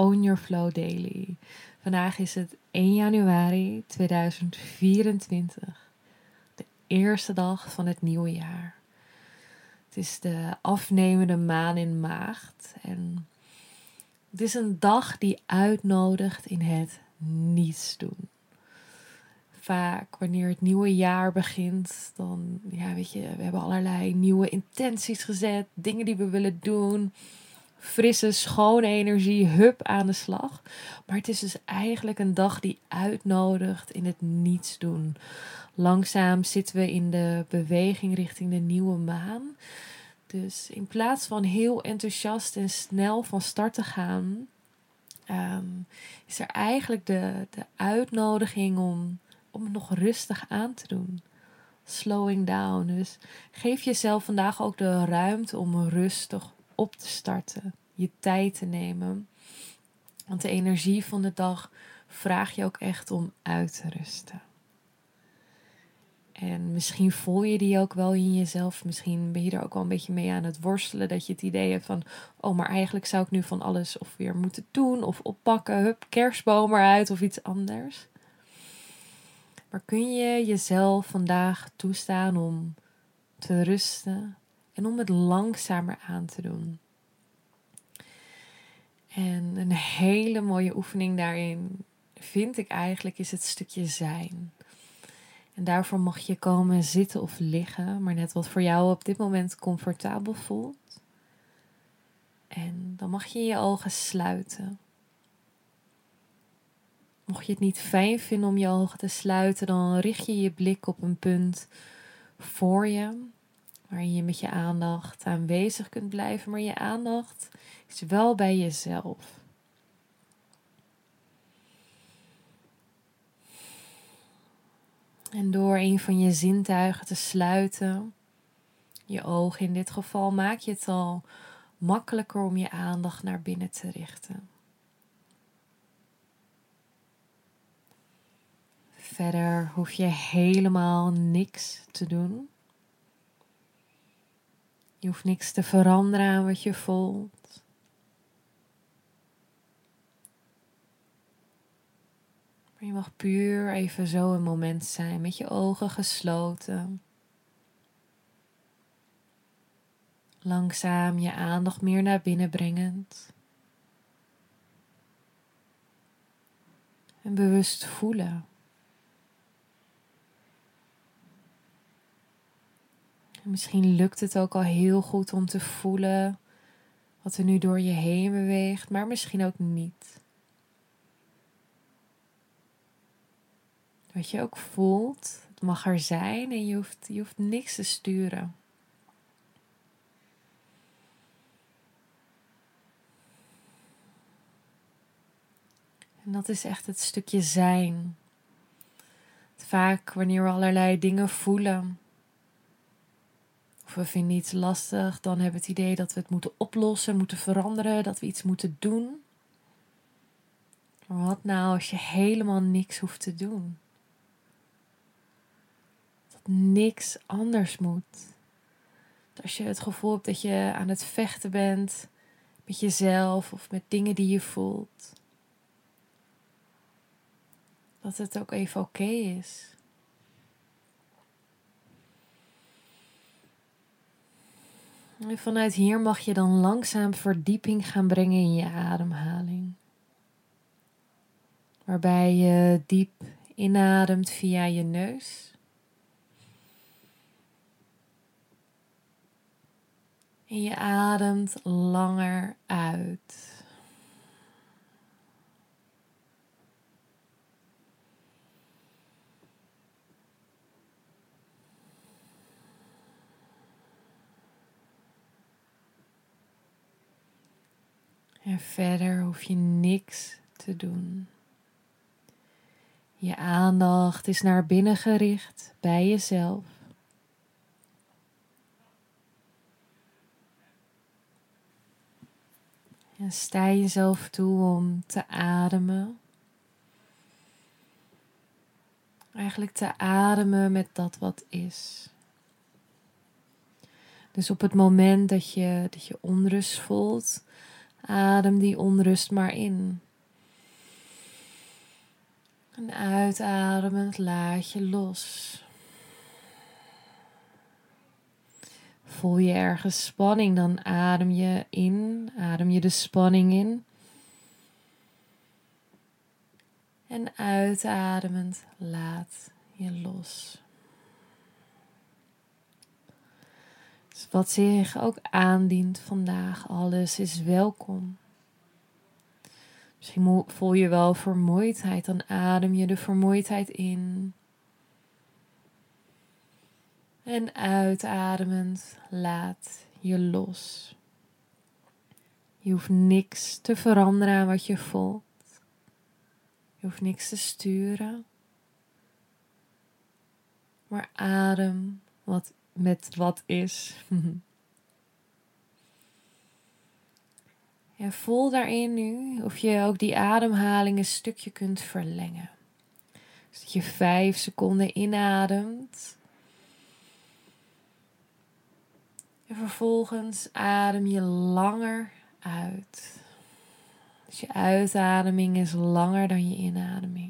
Own Your Flow Daily. Vandaag is het 1 januari 2024, de eerste dag van het nieuwe jaar. Het is de afnemende maan in maagd en het is een dag die uitnodigt in het niets doen. Vaak wanneer het nieuwe jaar begint, dan, ja, weet je, we hebben allerlei nieuwe intenties gezet, dingen die we willen doen frisse, schone energie, hup aan de slag. Maar het is dus eigenlijk een dag die uitnodigt in het niets doen. Langzaam zitten we in de beweging richting de nieuwe maan. Dus in plaats van heel enthousiast en snel van start te gaan, ehm, is er eigenlijk de, de uitnodiging om, om het nog rustig aan te doen. Slowing down. Dus geef jezelf vandaag ook de ruimte om rustig op te starten, je tijd te nemen. Want de energie van de dag vraag je ook echt om uit te rusten. En misschien voel je die ook wel in jezelf. Misschien ben je er ook wel een beetje mee aan het worstelen. Dat je het idee hebt van: oh, maar eigenlijk zou ik nu van alles of weer moeten doen of oppakken. Hup, kerstboom eruit of iets anders. Maar kun je jezelf vandaag toestaan om te rusten en om het langzamer aan te doen? En een hele mooie oefening daarin vind ik eigenlijk is het stukje zijn. En daarvoor mag je komen zitten of liggen, maar net wat voor jou op dit moment comfortabel voelt. En dan mag je je ogen sluiten. Mocht je het niet fijn vinden om je ogen te sluiten, dan richt je je blik op een punt voor je, waarin je met je aandacht aanwezig kunt blijven, maar je aandacht is wel bij jezelf. En door een van je zintuigen te sluiten, je ogen in dit geval, maak je het al makkelijker om je aandacht naar binnen te richten. Verder hoef je helemaal niks te doen. Je hoeft niks te veranderen aan wat je voelt. Maar je mag puur even zo een moment zijn met je ogen gesloten. Langzaam je aandacht meer naar binnen brengend. En bewust voelen. Misschien lukt het ook al heel goed om te voelen wat er nu door je heen beweegt, maar misschien ook niet. Wat je ook voelt, het mag er zijn en je hoeft, je hoeft niks te sturen. En dat is echt het stukje zijn. Vaak wanneer we allerlei dingen voelen, of we vinden iets lastig, dan hebben we het idee dat we het moeten oplossen, moeten veranderen, dat we iets moeten doen. Maar wat nou als je helemaal niks hoeft te doen? Dat niks anders moet. Dat als je het gevoel hebt dat je aan het vechten bent met jezelf of met dingen die je voelt, dat het ook even oké is. En vanuit hier mag je dan langzaam verdieping gaan brengen in je ademhaling. Waarbij je diep inademt via je neus. En je ademt langer uit. En verder hoef je niks te doen. Je aandacht is naar binnen gericht bij jezelf. En sta jezelf toe om te ademen. Eigenlijk te ademen met dat wat is. Dus op het moment dat je, dat je onrust voelt, adem die onrust maar in. En uitademend laat je los. Voel je ergens spanning, dan adem je in, adem je de spanning in. En uitademend laat je los. Wat zich ook aandient vandaag, alles is welkom. Misschien voel je wel vermoeidheid, dan adem je de vermoeidheid in. En uitademend laat je los. Je hoeft niks te veranderen aan wat je voelt. Je hoeft niks te sturen. Maar adem wat met wat is. En voel daarin nu of je ook die ademhaling een stukje kunt verlengen. Dus dat je vijf seconden inademt. En vervolgens adem je langer uit. Dus je uitademing is langer dan je inademing.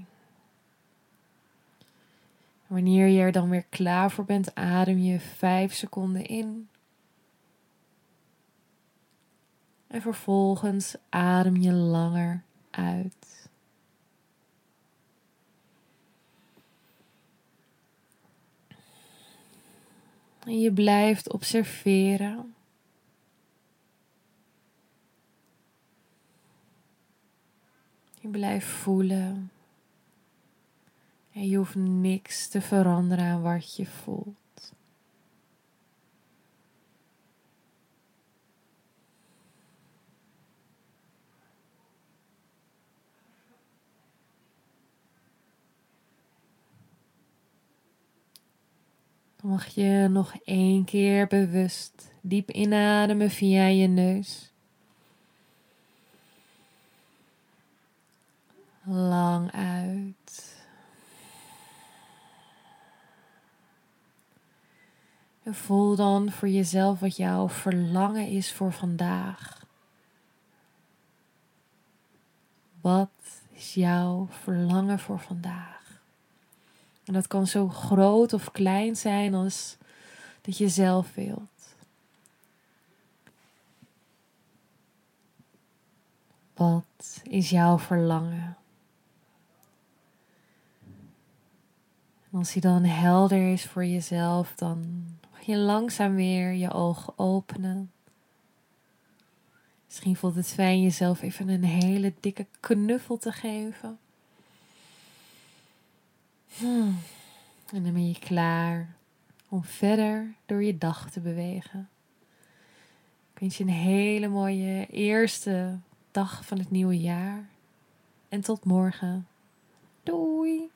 Wanneer je er dan weer klaar voor bent, adem je vijf seconden in. En vervolgens adem je langer uit. En je blijft observeren. Je blijft voelen. En je hoeft niks te veranderen aan wat je voelt. Dan mag je nog één keer bewust diep inademen via je neus. Lang uit. Voel dan voor jezelf wat jouw verlangen is voor vandaag. Wat is jouw verlangen voor vandaag? En dat kan zo groot of klein zijn als dat je zelf wilt. Wat is jouw verlangen? En als hij dan helder is voor jezelf, dan je langzaam weer je ogen openen. Misschien voelt het fijn jezelf even een hele dikke knuffel te geven. Hmm. En dan ben je klaar om verder door je dag te bewegen. Ik wens je een hele mooie eerste dag van het nieuwe jaar. En tot morgen. Doei!